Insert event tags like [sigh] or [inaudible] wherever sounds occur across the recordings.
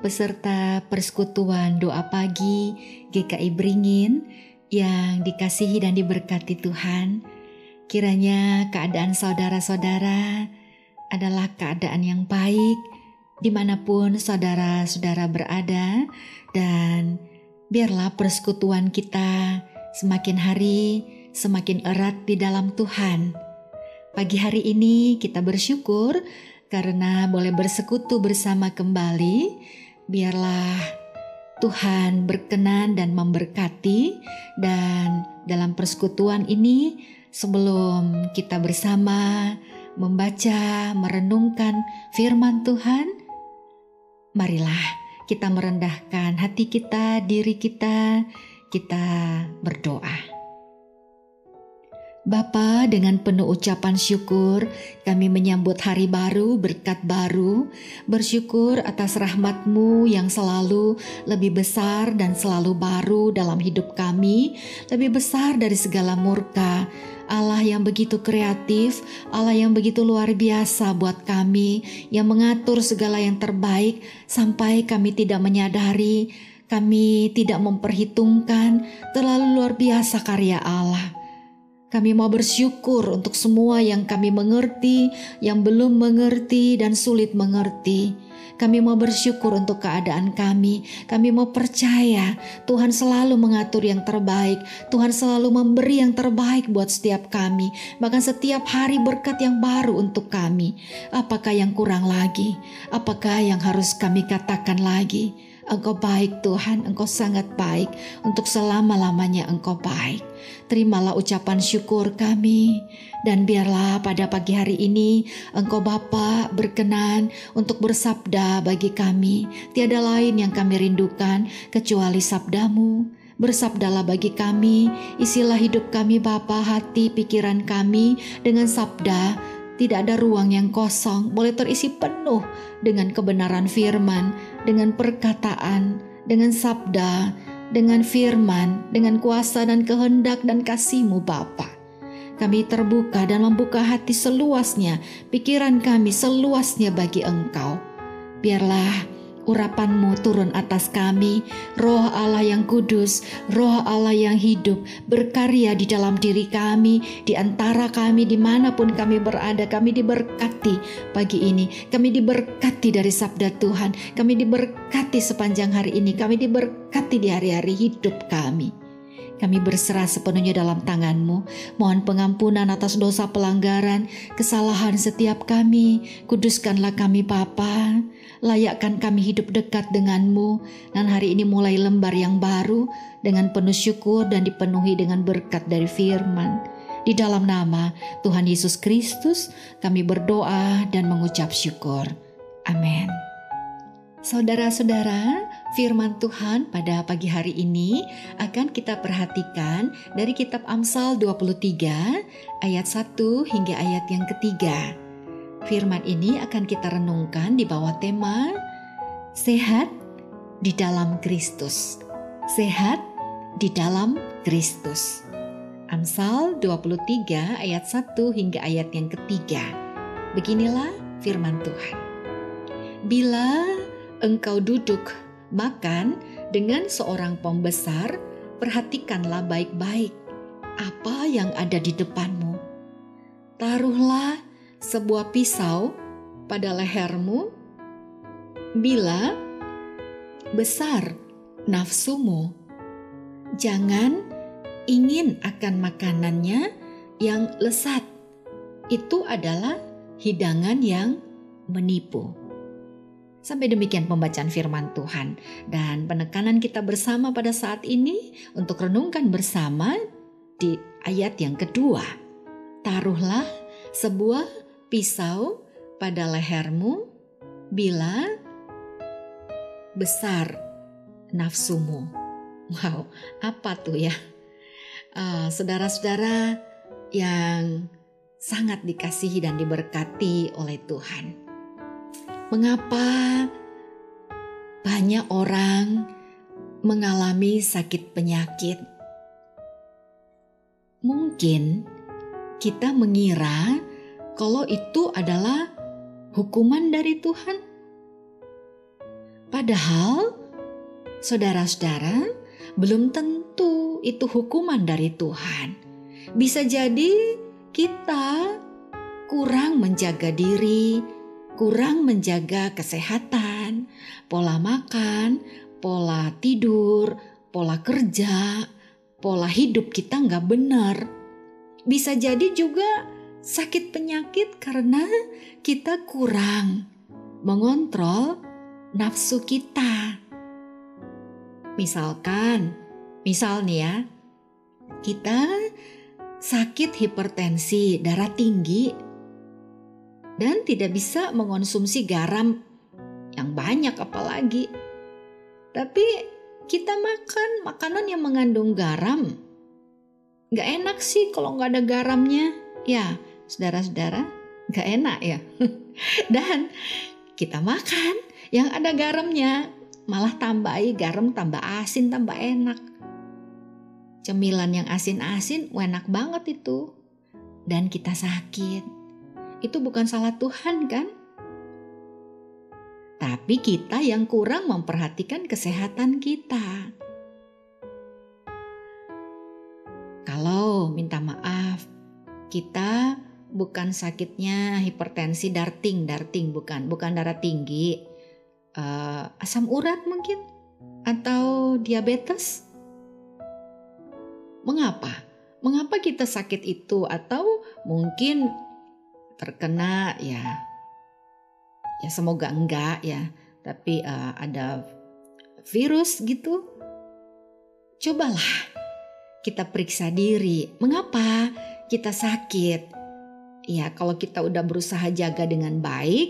Peserta persekutuan doa pagi GKI Beringin yang dikasihi dan diberkati Tuhan. Kiranya keadaan saudara-saudara adalah keadaan yang baik di mana pun saudara-saudara berada dan biarlah persekutuan kita semakin hari semakin erat di dalam Tuhan. Pagi hari ini kita bersyukur karena boleh bersekutu bersama kembali. Biarlah Tuhan berkenan dan memberkati, dan dalam persekutuan ini, sebelum kita bersama membaca, merenungkan firman Tuhan, marilah kita merendahkan hati kita, diri kita, kita berdoa. Bapa, dengan penuh ucapan syukur, kami menyambut hari baru, berkat baru, bersyukur atas rahmatmu yang selalu lebih besar dan selalu baru dalam hidup kami, lebih besar dari segala murka. Allah yang begitu kreatif, Allah yang begitu luar biasa buat kami, yang mengatur segala yang terbaik sampai kami tidak menyadari, kami tidak memperhitungkan terlalu luar biasa karya Allah. Kami mau bersyukur untuk semua yang kami mengerti, yang belum mengerti, dan sulit mengerti. Kami mau bersyukur untuk keadaan kami. Kami mau percaya Tuhan selalu mengatur yang terbaik. Tuhan selalu memberi yang terbaik buat setiap kami. Bahkan setiap hari berkat yang baru untuk kami. Apakah yang kurang lagi? Apakah yang harus kami katakan lagi? Engkau baik Tuhan, Engkau sangat baik. Untuk selama-lamanya Engkau baik. Terimalah ucapan syukur kami. Dan biarlah pada pagi hari ini Engkau Bapa berkenan untuk bersabda bagi kami. Tiada lain yang kami rindukan kecuali sabdamu. Bersabdalah bagi kami, isilah hidup kami Bapa, hati, pikiran kami dengan sabda tidak ada ruang yang kosong, boleh terisi penuh dengan kebenaran firman, dengan perkataan, dengan sabda, dengan firman, dengan kuasa dan kehendak dan kasihmu Bapa. Kami terbuka dan membuka hati seluasnya, pikiran kami seluasnya bagi Engkau. Biarlah urapanmu turun atas kami, roh Allah yang kudus, roh Allah yang hidup, berkarya di dalam diri kami, di antara kami, di mana pun kami berada, kami diberkati pagi ini, kami diberkati dari sabda Tuhan, kami diberkati sepanjang hari ini, kami diberkati di hari-hari hidup kami. Kami berserah sepenuhnya dalam tanganmu. Mohon pengampunan atas dosa pelanggaran, kesalahan setiap kami. Kuduskanlah kami Bapa. Layakkan kami hidup dekat denganmu. Dan hari ini mulai lembar yang baru dengan penuh syukur dan dipenuhi dengan berkat dari firman. Di dalam nama Tuhan Yesus Kristus kami berdoa dan mengucap syukur. Amin. Saudara-saudara, firman Tuhan pada pagi hari ini akan kita perhatikan dari kitab Amsal 23 ayat 1 hingga ayat yang ketiga. Firman ini akan kita renungkan di bawah tema Sehat di dalam Kristus. Sehat di dalam Kristus. Amsal 23 ayat 1 hingga ayat yang ketiga. Beginilah firman Tuhan. Bila engkau duduk makan dengan seorang pembesar, perhatikanlah baik-baik apa yang ada di depanmu. Taruhlah sebuah pisau pada lehermu bila besar nafsumu. Jangan ingin akan makanannya yang lesat. Itu adalah hidangan yang menipu. Sampai demikian pembacaan firman Tuhan dan penekanan kita bersama pada saat ini untuk renungkan bersama di ayat yang kedua. Taruhlah sebuah pisau pada lehermu bila besar nafsumu. Wow, apa tuh ya? saudara saudara-saudara yang sangat dikasihi dan diberkati oleh Tuhan Mengapa banyak orang mengalami sakit penyakit? Mungkin kita mengira kalau itu adalah hukuman dari Tuhan. Padahal, saudara-saudara, belum tentu itu hukuman dari Tuhan. Bisa jadi kita kurang menjaga diri, kurang menjaga kesehatan, pola makan, pola tidur, pola kerja, pola hidup kita nggak benar. Bisa jadi juga sakit penyakit karena kita kurang mengontrol nafsu kita. Misalkan, misal nih ya, kita sakit hipertensi, darah tinggi, dan tidak bisa mengonsumsi garam yang banyak apalagi. Tapi kita makan makanan yang mengandung garam. Gak enak sih kalau nggak ada garamnya. Ya, saudara-saudara, gak enak ya. [laughs] Dan kita makan yang ada garamnya. Malah tambahi garam tambah asin tambah enak. Cemilan yang asin-asin enak banget itu. Dan kita sakit. Itu bukan salah Tuhan kan? Tapi kita yang kurang memperhatikan kesehatan kita. Kalau minta maaf, kita bukan sakitnya hipertensi darting, darting bukan, bukan darah tinggi, uh, asam urat mungkin, atau diabetes. Mengapa? Mengapa kita sakit itu atau mungkin terkena ya. Ya semoga enggak ya. Tapi uh, ada virus gitu cobalah kita periksa diri. Mengapa kita sakit? Ya kalau kita udah berusaha jaga dengan baik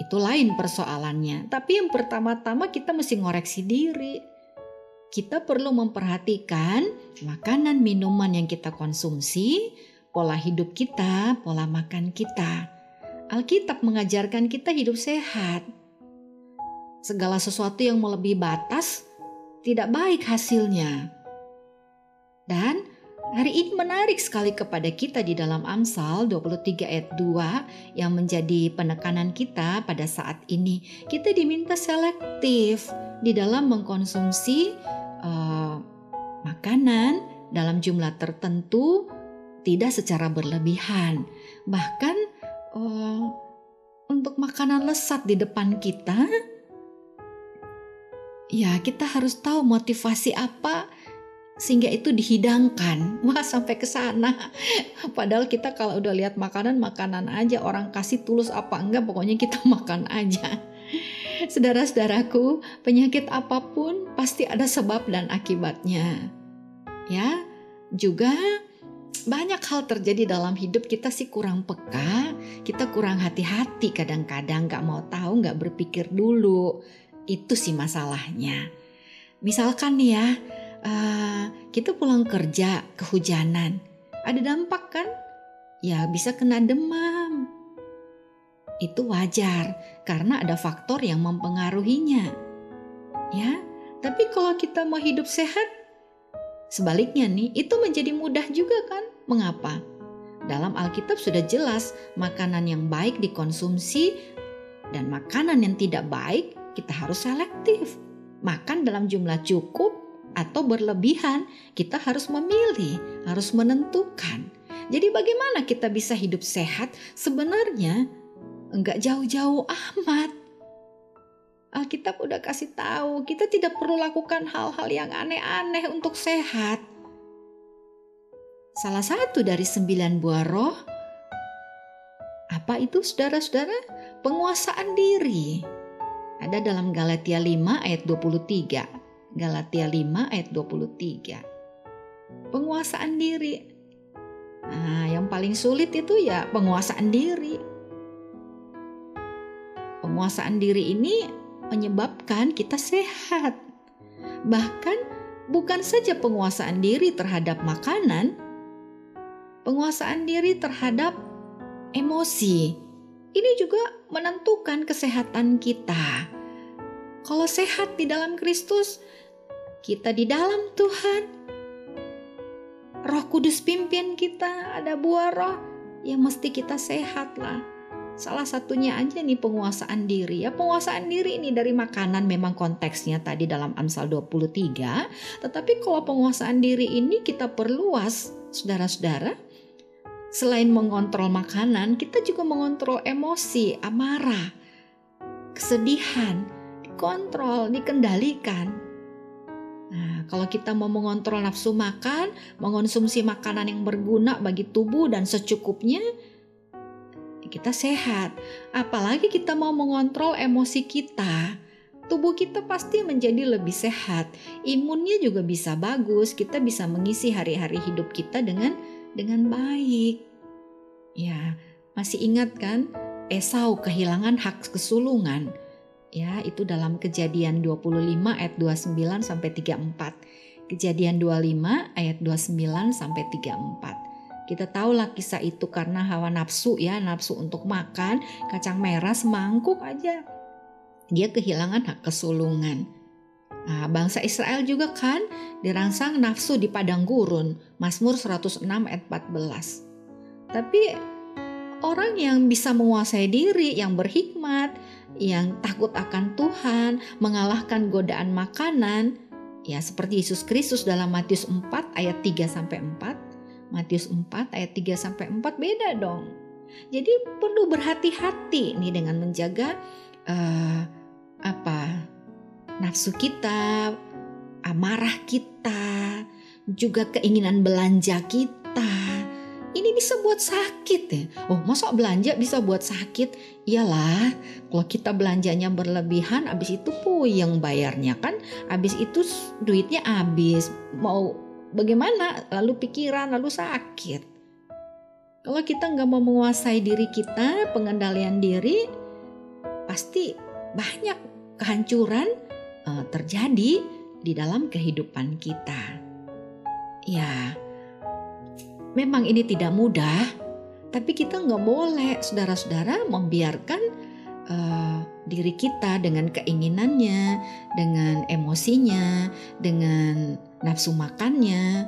itu lain persoalannya. Tapi yang pertama-tama kita mesti ngoreksi diri. Kita perlu memperhatikan makanan minuman yang kita konsumsi pola hidup kita pola makan kita Alkitab mengajarkan kita hidup sehat. Segala sesuatu yang melebihi batas tidak baik hasilnya. Dan hari ini menarik sekali kepada kita di dalam Amsal 23 ayat 2 yang menjadi penekanan kita pada saat ini. Kita diminta selektif di dalam mengkonsumsi uh, makanan dalam jumlah tertentu tidak secara berlebihan. Bahkan uh, untuk makanan lesat di depan kita, ya kita harus tahu motivasi apa sehingga itu dihidangkan. [laughs] Wah sampai ke sana. Padahal kita kalau udah lihat makanan makanan aja orang kasih tulus apa enggak pokoknya kita [laughs] makan aja. Saudara-saudaraku, penyakit apa pun pasti ada sebab dan akibatnya. Ya, juga banyak hal terjadi dalam hidup kita sih kurang peka, kita kurang hati-hati kadang-kadang gak mau tahu, gak berpikir dulu. Itu sih masalahnya. Misalkan nih ya, uh, kita pulang kerja kehujanan, ada dampak kan? Ya bisa kena demam. Itu wajar karena ada faktor yang mempengaruhinya. Ya, tapi kalau kita mau hidup sehat, Sebaliknya nih, itu menjadi mudah juga kan? Mengapa? Dalam Alkitab sudah jelas makanan yang baik dikonsumsi dan makanan yang tidak baik kita harus selektif. Makan dalam jumlah cukup atau berlebihan, kita harus memilih, harus menentukan. Jadi bagaimana kita bisa hidup sehat? Sebenarnya enggak jauh-jauh amat. Alkitab udah kasih tahu, kita tidak perlu lakukan hal-hal yang aneh-aneh untuk sehat. Salah satu dari sembilan buah roh, apa itu saudara-saudara? Penguasaan diri. Ada dalam Galatia 5 ayat 23. Galatia 5 ayat 23. Penguasaan diri. Nah, yang paling sulit itu ya penguasaan diri. Penguasaan diri ini menyebabkan kita sehat. Bahkan bukan saja penguasaan diri terhadap makanan, penguasaan diri terhadap emosi. Ini juga menentukan kesehatan kita. Kalau sehat di dalam Kristus, kita di dalam Tuhan. Roh Kudus pimpin kita, ada buah roh, yang mesti kita sehat lah. Salah satunya aja nih penguasaan diri ya. Penguasaan diri ini dari makanan memang konteksnya tadi dalam Amsal 23. Tetapi kalau penguasaan diri ini kita perluas saudara-saudara. Selain mengontrol makanan, kita juga mengontrol emosi, amarah, kesedihan, dikontrol, dikendalikan. Nah, kalau kita mau mengontrol nafsu makan, mengonsumsi makanan yang berguna bagi tubuh dan secukupnya, kita sehat. Apalagi kita mau mengontrol emosi kita, tubuh kita pasti menjadi lebih sehat. Imunnya juga bisa bagus, kita bisa mengisi hari-hari hidup kita dengan dengan baik. Ya, masih ingat kan Esau kehilangan hak kesulungan. Ya, itu dalam Kejadian 25 ayat 29 sampai 34. Kejadian 25 ayat 29 sampai 34. Kita tahulah kisah itu karena hawa nafsu ya, nafsu untuk makan kacang merah semangkuk aja. Dia kehilangan hak kesulungan. Nah, bangsa Israel juga kan dirangsang nafsu di padang gurun, Mazmur 106 ayat 14. Tapi orang yang bisa menguasai diri, yang berhikmat, yang takut akan Tuhan, mengalahkan godaan makanan, ya seperti Yesus Kristus dalam Matius 4 ayat 3 sampai 4 Matius 4 ayat 3 sampai 4 beda dong. Jadi perlu berhati-hati nih dengan menjaga uh, apa nafsu kita, amarah kita, juga keinginan belanja kita. Ini bisa buat sakit ya. Oh, masa belanja bisa buat sakit? Iyalah, kalau kita belanjanya berlebihan, abis itu puyeng bayarnya kan. Abis itu duitnya habis. Mau bagaimana? Lalu pikiran lalu sakit. Kalau kita nggak mau menguasai diri kita pengendalian diri pasti banyak kehancuran uh, terjadi di dalam kehidupan kita. Ya memang ini tidak mudah tapi kita nggak boleh saudara-saudara membiarkan uh, diri kita dengan keinginannya, dengan emosinya, dengan nafsu makannya.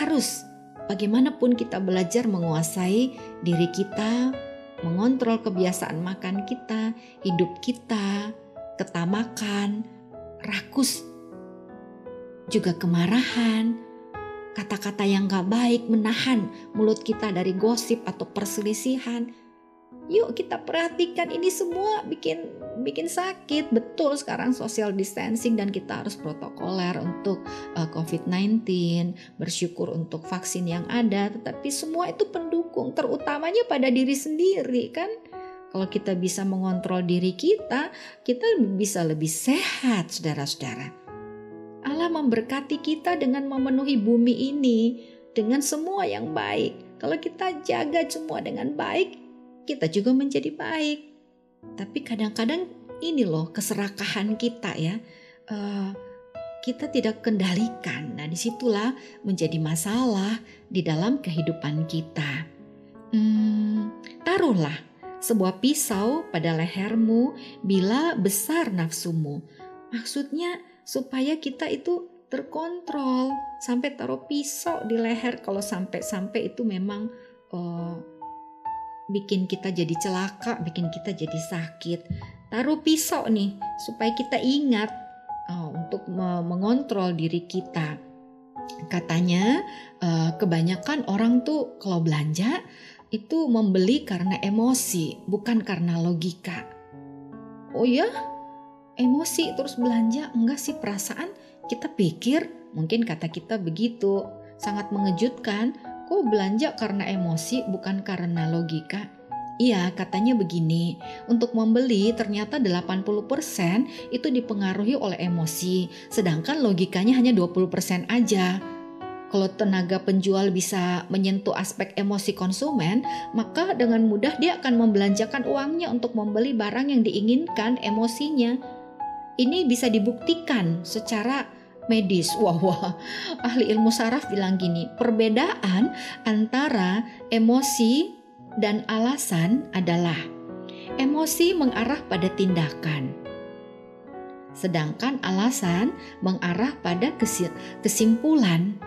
Harus bagaimanapun kita belajar menguasai diri kita, mengontrol kebiasaan makan kita, hidup kita, ketamakan, rakus, juga kemarahan, kata-kata yang gak baik menahan mulut kita dari gosip atau perselisihan, Yuk kita perhatikan ini semua bikin bikin sakit. Betul sekarang social distancing dan kita harus protokoler untuk uh, COVID-19, bersyukur untuk vaksin yang ada, tetapi semua itu pendukung terutamanya pada diri sendiri kan. Kalau kita bisa mengontrol diri kita, kita bisa lebih sehat, saudara-saudara. Allah memberkati kita dengan memenuhi bumi ini dengan semua yang baik. Kalau kita jaga semua dengan baik, kita juga menjadi baik. Tapi kadang-kadang ini loh keserakahan kita ya. Uh, kita tidak kendalikan. Nah, di situlah menjadi masalah di dalam kehidupan kita. Hmm, taruhlah sebuah pisau pada lehermu bila besar nafsumu. Maksudnya supaya kita itu terkontrol sampai taruh pisau di leher kalau sampai-sampai itu memang uh, bikin kita jadi celaka, bikin kita jadi sakit. Taruh pisau nih supaya kita ingat oh, untuk mengontrol diri kita. Katanya uh, kebanyakan orang tuh kalau belanja itu membeli karena emosi, bukan karena logika. Oh ya, emosi terus belanja enggak sih perasaan? Kita pikir mungkin kata kita begitu, sangat mengejutkan Kok belanja karena emosi bukan karena logika? Iya, katanya begini. Untuk membeli ternyata 80% itu dipengaruhi oleh emosi, sedangkan logikanya hanya 20% aja. Kalau tenaga penjual bisa menyentuh aspek emosi konsumen, maka dengan mudah dia akan membelanjakan uangnya untuk membeli barang yang diinginkan emosinya. Ini bisa dibuktikan secara medis. [laughs] Wah, wah, ahli ilmu saraf bilang gini, perbedaan antara emosi dan alasan adalah emosi mengarah pada tindakan, sedangkan alasan mengarah pada kesimpulan.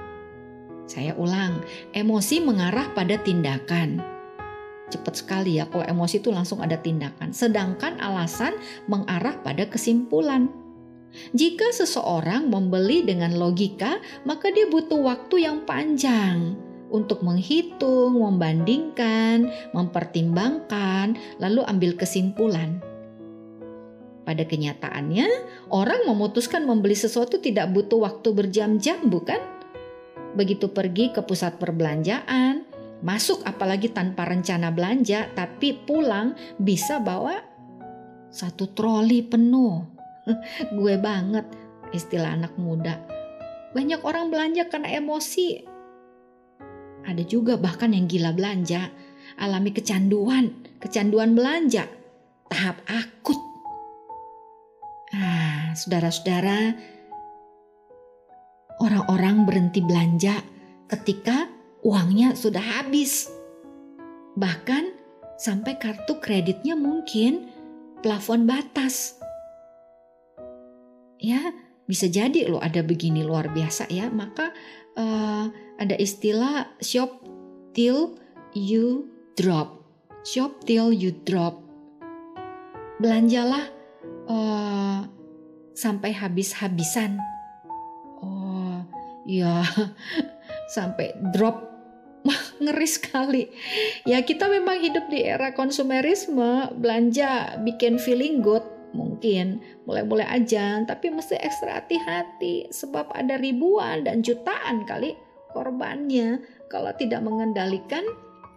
Saya ulang, emosi mengarah pada tindakan, cepat sekali ya kalau emosi itu langsung ada tindakan. Sedangkan alasan mengarah pada kesimpulan. Jika seseorang membeli dengan logika, maka dia butuh waktu yang panjang untuk menghitung, membandingkan, mempertimbangkan, lalu ambil kesimpulan. Pada kenyataannya, orang memutuskan membeli sesuatu tidak butuh waktu berjam-jam, bukan? Begitu pergi ke pusat perbelanjaan, masuk apalagi tanpa rencana belanja, tapi pulang bisa bawa satu troli penuh. [laughs] Gue banget istilah anak muda. Banyak orang belanja karena emosi. Ada juga bahkan yang gila belanja, alami kecanduan, kecanduan belanja, tahap akut Nah, saudara-saudara, orang-orang berhenti belanja ketika uangnya sudah habis. Bahkan sampai kartu kreditnya mungkin plafon batas. Ya, bisa jadi loh ada begini luar biasa ya. Maka uh, ada istilah shop till you drop. Shop till you drop. Belanjalah uh, sampai habis-habisan. Oh, ya [laughs] sampai drop ngeri sekali. Ya kita memang hidup di era konsumerisme, belanja bikin feeling good mungkin boleh-boleh aja, tapi mesti ekstra hati-hati sebab ada ribuan dan jutaan kali korbannya kalau tidak mengendalikan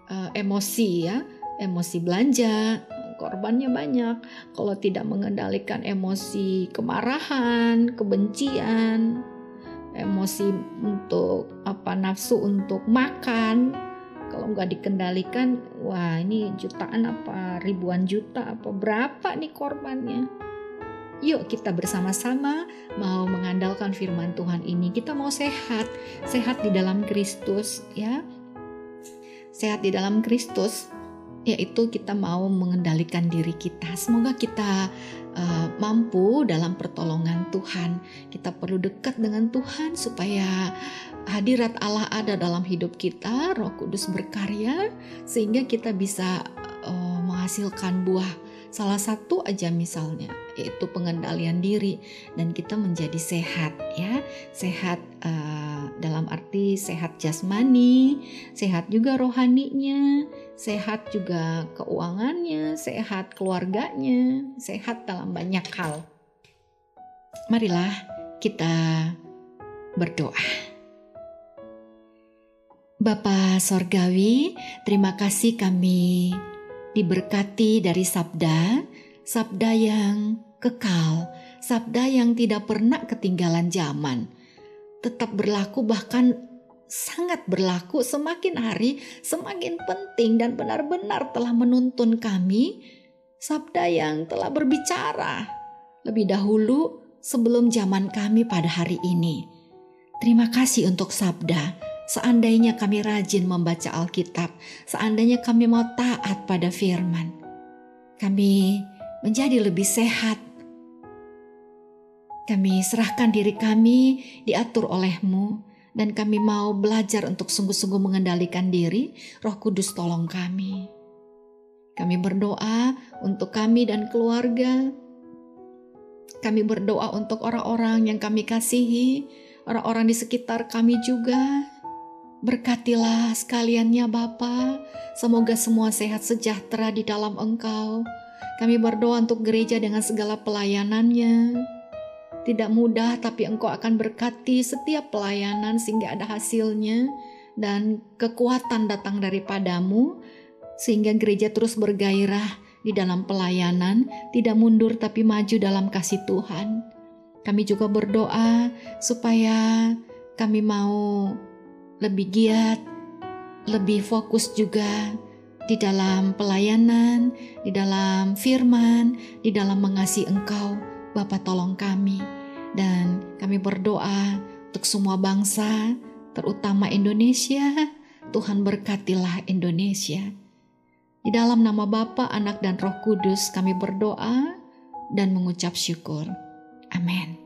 uh, emosi ya, emosi belanja, korbannya banyak. Kalau tidak mengendalikan emosi kemarahan, kebencian, emosi untuk apa nafsu untuk makan, kalau nggak dikendalikan, wah ini jutaan apa ribuan juta apa berapa nih korbannya? Yuk kita bersama-sama mau mengandalkan firman Tuhan ini. Kita mau sehat, sehat di dalam Kristus ya. Sehat di dalam Kristus yaitu kita mau mengendalikan diri kita. Semoga kita uh, mampu dalam pertolongan Tuhan. Kita perlu dekat dengan Tuhan supaya hadirat Allah ada dalam hidup kita, Roh Kudus berkarya sehingga kita bisa uh, menghasilkan buah Salah satu aja misalnya yaitu pengendalian diri dan kita menjadi sehat ya. Sehat uh, dalam arti sehat jasmani, sehat juga rohaninya, sehat juga keuangannya, sehat keluarganya, sehat dalam banyak hal. Marilah kita berdoa. Bapa Sorgawi, terima kasih kami diberkati dari sabda, sabda yang kekal, sabda yang tidak pernah ketinggalan zaman, tetap berlaku bahkan sangat berlaku semakin hari semakin penting dan benar-benar telah menuntun kami sabda yang telah berbicara lebih dahulu sebelum zaman kami pada hari ini. Terima kasih untuk sabda Seandainya kami rajin membaca Alkitab, seandainya kami mau taat pada firman, kami menjadi lebih sehat. Kami serahkan diri kami diatur olehmu dan kami mau belajar untuk sungguh-sungguh mengendalikan diri. Roh Kudus tolong kami. Kami berdoa untuk kami dan keluarga. Kami berdoa untuk orang-orang yang kami kasihi, orang-orang di sekitar kami juga. Berkatilah sekaliannya Bapa, semoga semua sehat sejahtera di dalam Engkau. Kami berdoa untuk gereja dengan segala pelayanannya. Tidak mudah tapi Engkau akan berkati setiap pelayanan sehingga ada hasilnya dan kekuatan datang daripadamu sehingga gereja terus bergairah di dalam pelayanan, tidak mundur tapi maju dalam kasih Tuhan. Kami juga berdoa supaya kami mau lebih giat, lebih fokus juga di dalam pelayanan, di dalam firman, di dalam mengasihi Engkau. Bapa tolong kami dan kami berdoa untuk semua bangsa, terutama Indonesia. Tuhan berkatilah Indonesia. Di dalam nama Bapa, Anak, dan Roh Kudus kami berdoa dan mengucap syukur. Amin.